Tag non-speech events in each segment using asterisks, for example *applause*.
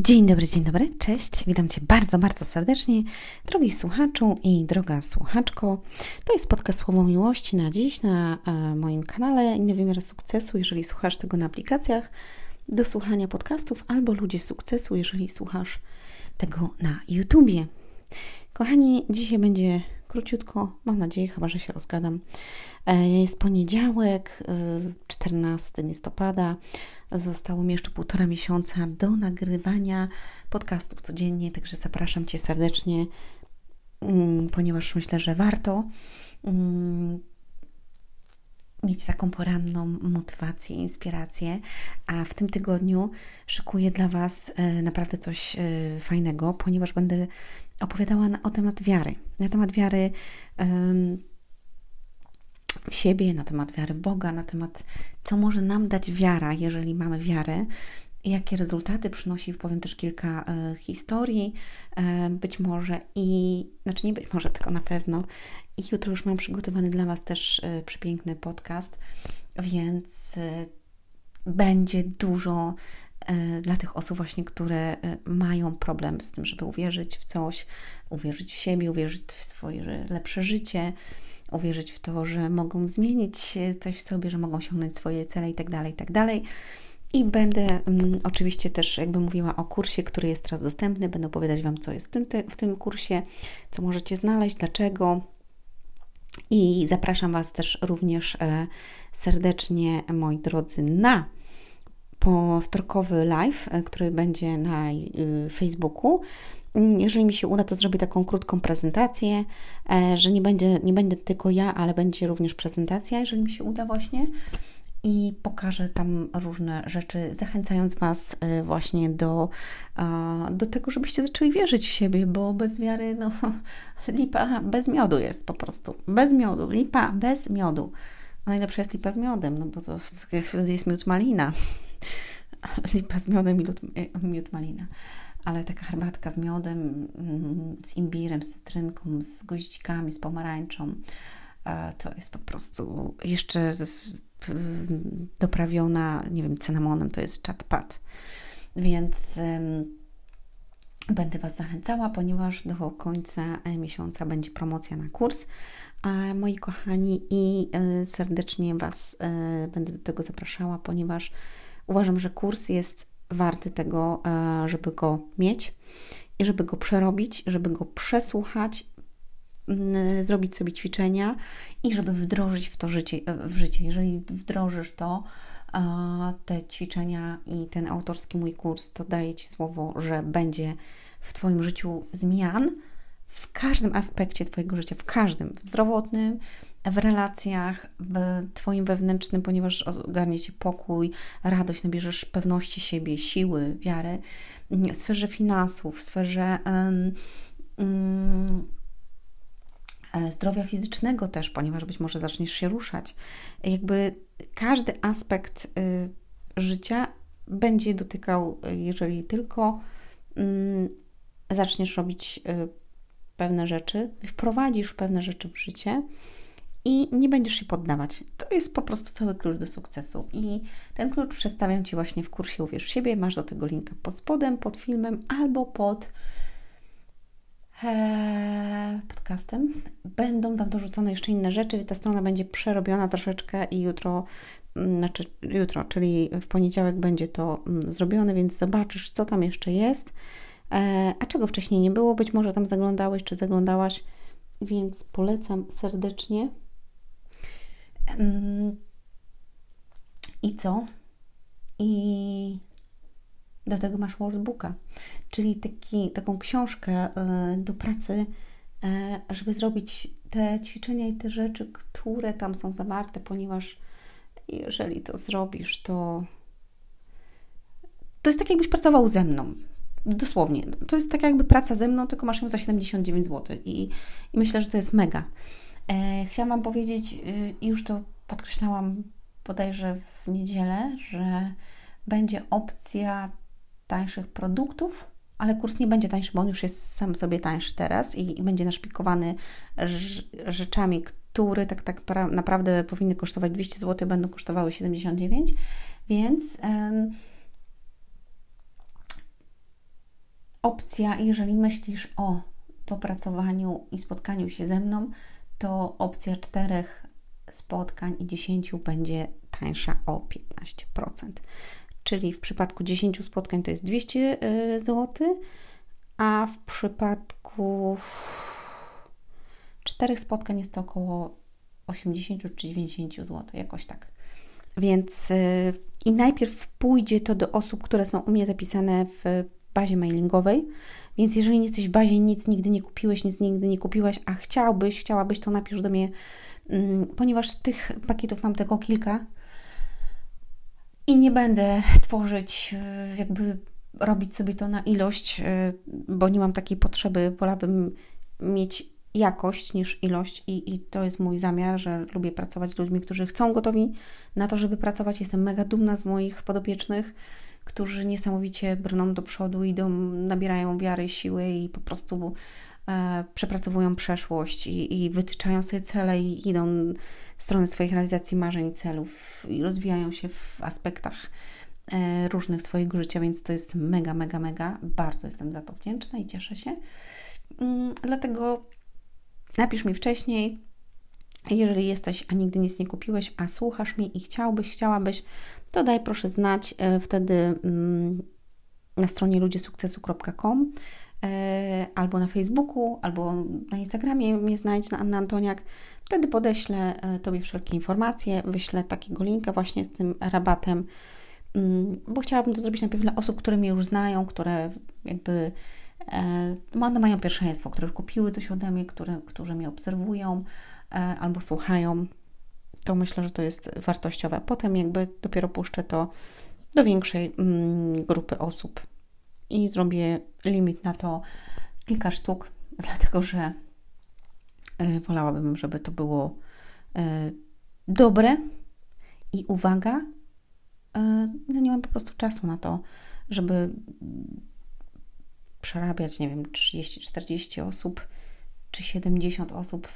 Dzień dobry, dzień dobry, cześć. Witam Cię bardzo, bardzo serdecznie, drogi słuchaczu i droga słuchaczko. To jest podcast Słowo Miłości na dziś na e, moim kanale Inny Wymiar Sukcesu, jeżeli słuchasz tego na aplikacjach do słuchania podcastów, albo Ludzie Sukcesu, jeżeli słuchasz tego na YouTubie. Kochani, dzisiaj będzie króciutko, mam nadzieję, chyba, że się rozgadam. E, jest poniedziałek, 14 e, listopada. Zostało mi jeszcze półtora miesiąca do nagrywania podcastów codziennie, także zapraszam Cię serdecznie, mm, ponieważ myślę, że warto mm, mieć taką poranną motywację, inspirację, a w tym tygodniu szykuję dla Was e, naprawdę coś fajnego, ponieważ będę opowiadała na, o temat wiary, na temat wiary w siebie, na temat wiary w Boga, na temat, co może nam dać wiara, jeżeli mamy wiarę, jakie rezultaty przynosi, powiem też kilka e, historii, e, być może i, znaczy nie być może, tylko na pewno. I jutro już mam przygotowany dla Was też e, przepiękny podcast, więc e, będzie dużo e, dla tych osób właśnie, które e, mają problem z tym, żeby uwierzyć w coś, uwierzyć w siebie, uwierzyć w swoje lepsze życie, uwierzyć w to, że mogą zmienić coś w sobie, że mogą osiągnąć swoje cele itd., tak itd. I będę um, oczywiście też, jakby mówiła o kursie, który jest teraz dostępny, będę opowiadać Wam, co jest w tym, w tym kursie, co możecie znaleźć, dlaczego. I zapraszam Was też również e, serdecznie, moi drodzy, na po wtorkowy live, e, który będzie na y, Facebooku. Jeżeli mi się uda, to zrobię taką krótką prezentację, e, że nie będzie, nie będzie tylko ja, ale będzie również prezentacja, jeżeli mi się uda właśnie. I pokażę tam różne rzeczy, zachęcając Was e, właśnie do, do tego, żebyście zaczęli wierzyć w siebie, bo bez wiary, no, *laughs* lipa bez miodu jest po prostu. Bez miodu, lipa bez miodu. A najlepsza jest lipa z miodem, no bo to jest, jest miód malina. *laughs* Lipa z miodem i miód malina ale taka herbatka z miodem, mm, z imbirem, z cytrynką, z goździkami, z pomarańczą, to jest po prostu jeszcze doprawiona, nie wiem, cynamonem, to jest chatpat. Więc będę Was zachęcała, ponieważ do końca miesiąca będzie promocja na kurs. A moi kochani, i e, serdecznie Was e, będę do tego zapraszała, ponieważ uważam, że kurs jest warty tego, żeby go mieć i żeby go przerobić, żeby go przesłuchać, zrobić sobie ćwiczenia i żeby wdrożyć w to życie, w życie. Jeżeli wdrożysz to, te ćwiczenia i ten autorski mój kurs, to daję Ci słowo, że będzie w Twoim życiu zmian w każdym aspekcie Twojego życia, w każdym, w zdrowotnym, w relacjach, w Twoim wewnętrznym, ponieważ ogarnie Ci pokój, radość, nabierzesz pewności siebie, siły, wiary, w sferze finansów, w sferze um, um, zdrowia fizycznego też, ponieważ być może zaczniesz się ruszać. Jakby każdy aspekt y, życia będzie dotykał, jeżeli tylko y, zaczniesz robić y, pewne rzeczy, wprowadzisz pewne rzeczy w życie, i nie będziesz się poddawać. To jest po prostu cały klucz do sukcesu. I ten klucz przedstawiam Ci właśnie w kursie Uwierz w siebie. Masz do tego linka pod spodem, pod filmem albo pod e, podcastem. Będą tam dorzucone jeszcze inne rzeczy. Ta strona będzie przerobiona troszeczkę i jutro, mm, znaczy jutro, czyli w poniedziałek będzie to mm, zrobione, więc zobaczysz, co tam jeszcze jest. E, a czego wcześniej nie było, być może tam zaglądałeś czy zaglądałaś, więc polecam serdecznie. I co? I do tego masz workbooka, czyli taki, taką książkę e, do pracy, e, żeby zrobić te ćwiczenia i te rzeczy, które tam są zawarte, ponieważ jeżeli to zrobisz, to to jest tak, jakbyś pracował ze mną. Dosłownie. To jest tak, jakby praca ze mną, tylko masz ją za 79 zł. I, i myślę, że to jest mega. E, chciałam Wam powiedzieć, y, już to podkreślałam bodajże w niedzielę, że będzie opcja tańszych produktów, ale kurs nie będzie tańszy, bo on już jest sam sobie tańszy teraz i, i będzie naszpikowany rzeczami, które tak, tak naprawdę powinny kosztować 200 zł, będą kosztowały 79, więc opcja, jeżeli myślisz o popracowaniu i spotkaniu się ze mną, to opcja czterech spotkań i 10 będzie tańsza o 15%. Czyli w przypadku 10 spotkań to jest 200 y, zł, a w przypadku czterech spotkań jest to około 80 czy 90 zł, jakoś tak. Więc y, i najpierw pójdzie to do osób, które są u mnie zapisane w bazie mailingowej. Więc jeżeli nie jesteś w bazie, nic nigdy nie kupiłeś, nic nigdy nie kupiłaś, a chciałbyś, chciałabyś, to napisz do mnie, mm, ponieważ tych pakietów mam tylko kilka i nie będę tworzyć, jakby robić sobie to na ilość, y, bo nie mam takiej potrzeby. Wolałabym mieć jakość niż ilość i, i to jest mój zamiar, że lubię pracować z ludźmi, którzy chcą gotowi na to, żeby pracować. Jestem mega dumna z moich podopiecznych, którzy niesamowicie brną do przodu, idą, nabierają wiary, siły i po prostu e, przepracowują przeszłość i, i wytyczają sobie cele i idą w stronę swoich realizacji marzeń celów i rozwijają się w aspektach e, różnych swojego życia, więc to jest mega, mega, mega. Bardzo jestem za to wdzięczna i cieszę się. Mm, dlatego Napisz mi wcześniej, jeżeli jesteś, a nigdy nic nie kupiłeś, a słuchasz mnie i chciałbyś, chciałabyś, to daj proszę znać e, wtedy mm, na stronie ludziesukcesu.com e, albo na Facebooku, albo na Instagramie mnie znajdź na Anna Antoniak. Wtedy podeślę e, Tobie wszelkie informacje, wyślę takiego linka właśnie z tym rabatem, mm, bo chciałabym to zrobić najpierw dla osób, które mnie już znają, które jakby E, one mają pierwszeństwo, które kupiły coś ode mnie, które, którzy mnie obserwują e, albo słuchają. To myślę, że to jest wartościowe. Potem jakby dopiero puszczę to do większej mm, grupy osób i zrobię limit na to kilka sztuk, *laughs* dlatego że e, wolałabym, żeby to było dobre i uwaga, no nie mam po prostu czasu na to, żeby przerabiać, nie wiem, 30-40 osób czy 70 osób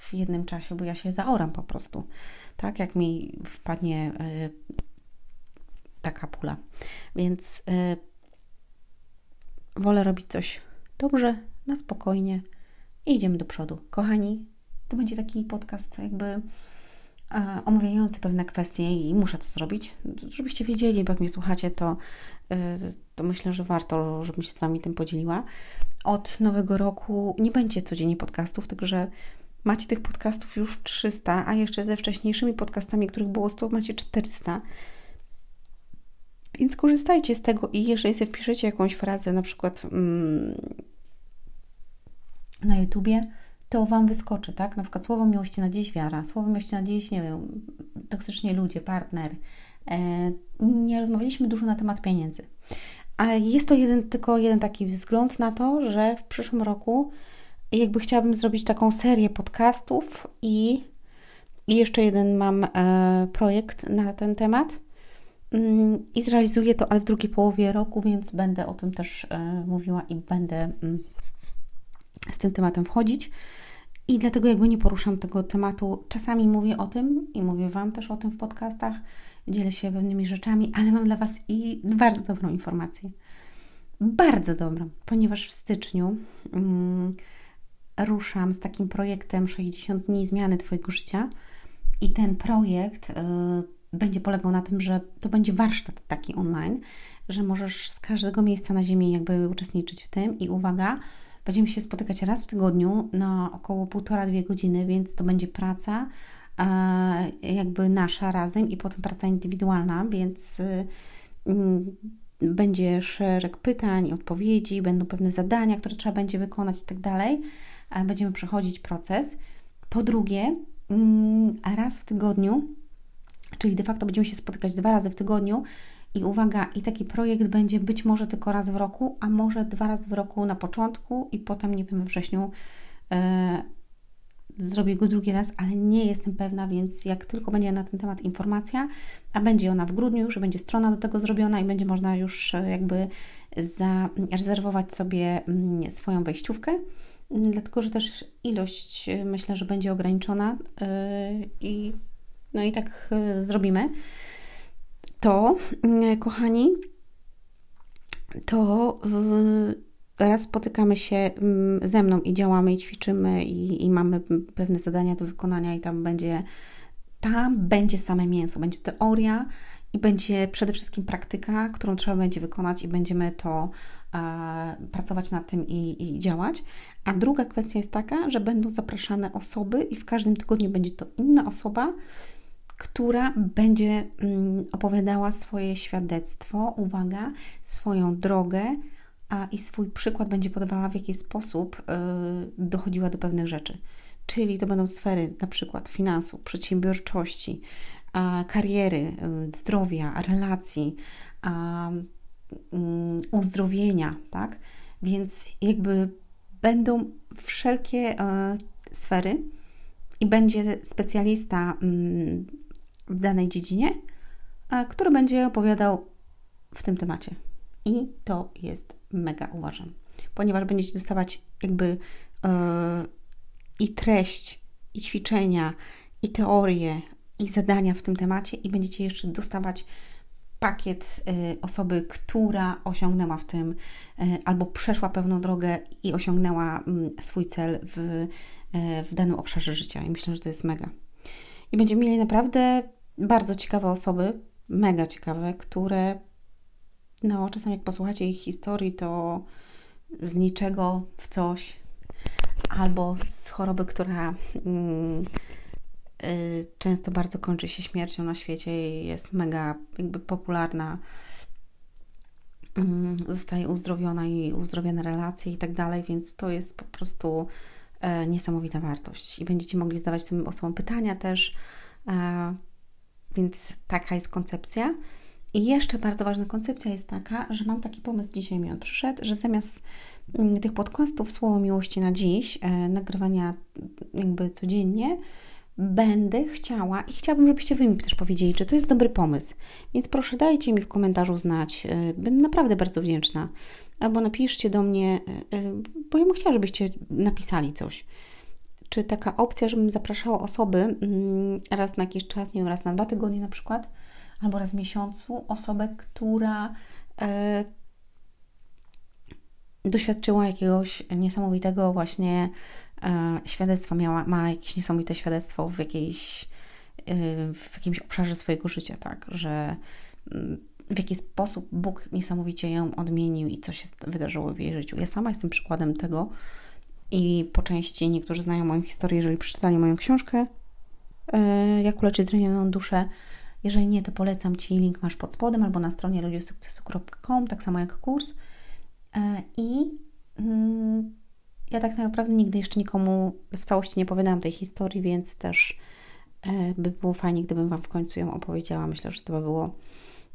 w jednym czasie, bo ja się zaoram po prostu, tak, jak mi wpadnie taka pula. Więc wolę robić coś dobrze, na spokojnie i idziemy do przodu. Kochani, to będzie taki podcast jakby omawiający pewne kwestie i muszę to zrobić, żebyście wiedzieli, bo jak mnie słuchacie, to, y, to myślę, że warto, żebym się z Wami tym podzieliła. Od nowego roku nie będzie codziennie podcastów, także macie tych podcastów już 300, a jeszcze ze wcześniejszymi podcastami, których było 100, macie 400. Więc korzystajcie z tego i jeżeli sobie wpiszecie jakąś frazę, na przykład mm, na YouTubie, to Wam wyskoczy, tak? Na przykład słowo miłości na dziś wiara, słowo miłości na dziś, nie wiem, toksycznie ludzie, partner. E, nie rozmawialiśmy dużo na temat pieniędzy. A jest to jeden, tylko jeden taki wzgląd na to, że w przyszłym roku jakby chciałabym zrobić taką serię podcastów i, i jeszcze jeden mam e, projekt na ten temat i zrealizuję to, ale w drugiej połowie roku, więc będę o tym też e, mówiła i będę mm, z tym tematem wchodzić. I dlatego jakby nie poruszam tego tematu. Czasami mówię o tym i mówię Wam też o tym w podcastach, dzielę się pewnymi rzeczami, ale mam dla Was i bardzo dobrą informację. Bardzo dobrą, ponieważ w styczniu mm, ruszam z takim projektem 60 dni zmiany Twojego życia i ten projekt y, będzie polegał na tym, że to będzie warsztat taki online, że możesz z każdego miejsca na ziemi jakby uczestniczyć w tym i uwaga, Będziemy się spotykać raz w tygodniu na około półtora-dwie godziny, więc to będzie praca e, jakby nasza razem i potem praca indywidualna, więc mm, będzie szereg pytań, odpowiedzi, będą pewne zadania, które trzeba będzie wykonać i tak dalej. Będziemy przechodzić proces. Po drugie, mm, raz w tygodniu, czyli de facto będziemy się spotykać dwa razy w tygodniu, i uwaga, i taki projekt będzie być może tylko raz w roku, a może dwa razy w roku na początku i potem, nie wiem, we wrześniu e, zrobię go drugi raz, ale nie jestem pewna, więc jak tylko będzie na ten temat informacja, a będzie ona w grudniu, że będzie strona do tego zrobiona i będzie można już e, jakby zarezerwować sobie mm, swoją wejściówkę, mm, dlatego że też ilość e, myślę, że będzie ograniczona i no i tak zrobimy to, mm, kochani, to raz spotykamy się mm, ze mną i działamy i ćwiczymy i, i mamy pewne zadania do wykonania i tam będzie tam będzie same mięso, będzie teoria i będzie przede wszystkim praktyka, którą trzeba będzie wykonać i będziemy to e, pracować nad tym i, i, działać. A druga kwestia jest taka, że będą zapraszane osoby i w każdym tygodniu będzie to inna osoba, która będzie mm, opowiadała swoje świadectwo, uwaga, swoją drogę a, i swój przykład będzie podawała, w jaki sposób y, dochodziła do pewnych rzeczy. Czyli to będą sfery na przykład finansów, przedsiębiorczości, kariery, y, zdrowia, relacji, mm, uzdrowienia, tak? Więc jakby będą wszelkie e, sfery i będzie specjalista mm, w danej dziedzinie, który będzie opowiadał w tym temacie. I to jest mega, uważam, ponieważ będziecie dostawać jakby e, i treść, i ćwiczenia, i teorie, i zadania w tym temacie, i będziecie jeszcze dostawać pakiet y, osoby, która osiągnęła w tym y, albo przeszła pewną drogę i osiągnęła mm, swój cel w, w danym obszarze życia. I myślę, że to jest mega. I będziemy mieli naprawdę bardzo ciekawe osoby, mega ciekawe, które no, czasami jak posłuchacie ich historii, to z niczego w coś, albo z choroby, która mm, y, często bardzo kończy się śmiercią na świecie i jest mega jakby popularna, mm, zostaje uzdrowiona i uzdrowione relacje i tak dalej, więc to jest po prostu e, niesamowita wartość. I będziecie mogli zadawać tym osobom pytania też, e, więc taka jest koncepcja. I jeszcze bardzo ważna koncepcja jest taka, że mam taki pomysł, dzisiaj mi on przyszedł, że zamiast mm, tych podcastów Słowo Miłości na dziś, e, nagrywania jakby codziennie, będę chciała i chciałabym, żebyście Wy mi też powiedzieli, czy to jest dobry pomysł. Więc proszę dajcie mi w komentarzu znać. E, będę naprawdę bardzo wdzięczna. Albo napiszcie do mnie, e, bo ja bym chciała, żebyście napisali coś. Czy taka opcja, żebym zapraszała osoby mm, raz na jakiś czas, nie wiem, raz na dwa tygodnie na przykład, albo raz w miesiącu osobę, która e, doświadczyła jakiegoś niesamowitego właśnie e, świadectwa, miała, ma jakieś niesamowite świadectwo w, jakiejś, e, w jakimś obszarze swojego życia, tak, że mm, w jaki sposób Bóg niesamowicie ją odmienił i co się wydarzyło w jej życiu. Ja sama jestem przykładem tego i po części niektórzy znają moją historię, jeżeli przeczytali moją książkę Jak uleczyć zranioną duszę, jeżeli nie, to polecam Ci, link masz pod spodem albo na stronie ludziosukcesu.com, tak samo jak kurs. E, I mm, ja tak naprawdę nigdy jeszcze nikomu w całości nie opowiadałam tej historii, więc też e, by było fajnie, gdybym Wam w końcu ją opowiedziała. Myślę, że to by było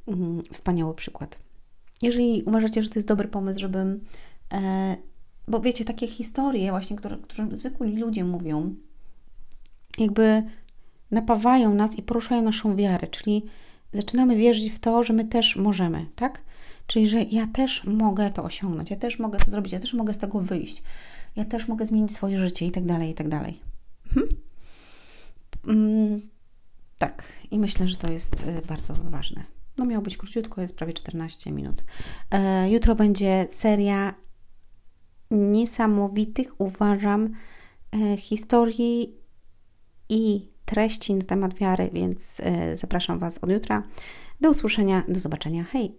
mm, wspaniały przykład. Jeżeli uważacie, że to jest dobry pomysł, żebym. E, bo wiecie, takie historie, właśnie, które, które zwykli ludzie mówią, jakby napawają nas i poruszają naszą wiarę, czyli zaczynamy wierzyć w to, że my też możemy, tak? Czyli, że ja też mogę to osiągnąć, ja też mogę to zrobić, ja też mogę z tego wyjść, ja też mogę zmienić swoje życie i tak dalej, i tak dalej. Mhm. Mm, tak, i myślę, że to jest y, bardzo ważne. No, miało być króciutko, jest prawie 14 minut. E, jutro będzie seria niesamowitych, uważam, e, historii i treści na temat wiary, więc e, zapraszam Was od jutra. Do usłyszenia, do zobaczenia. Hej!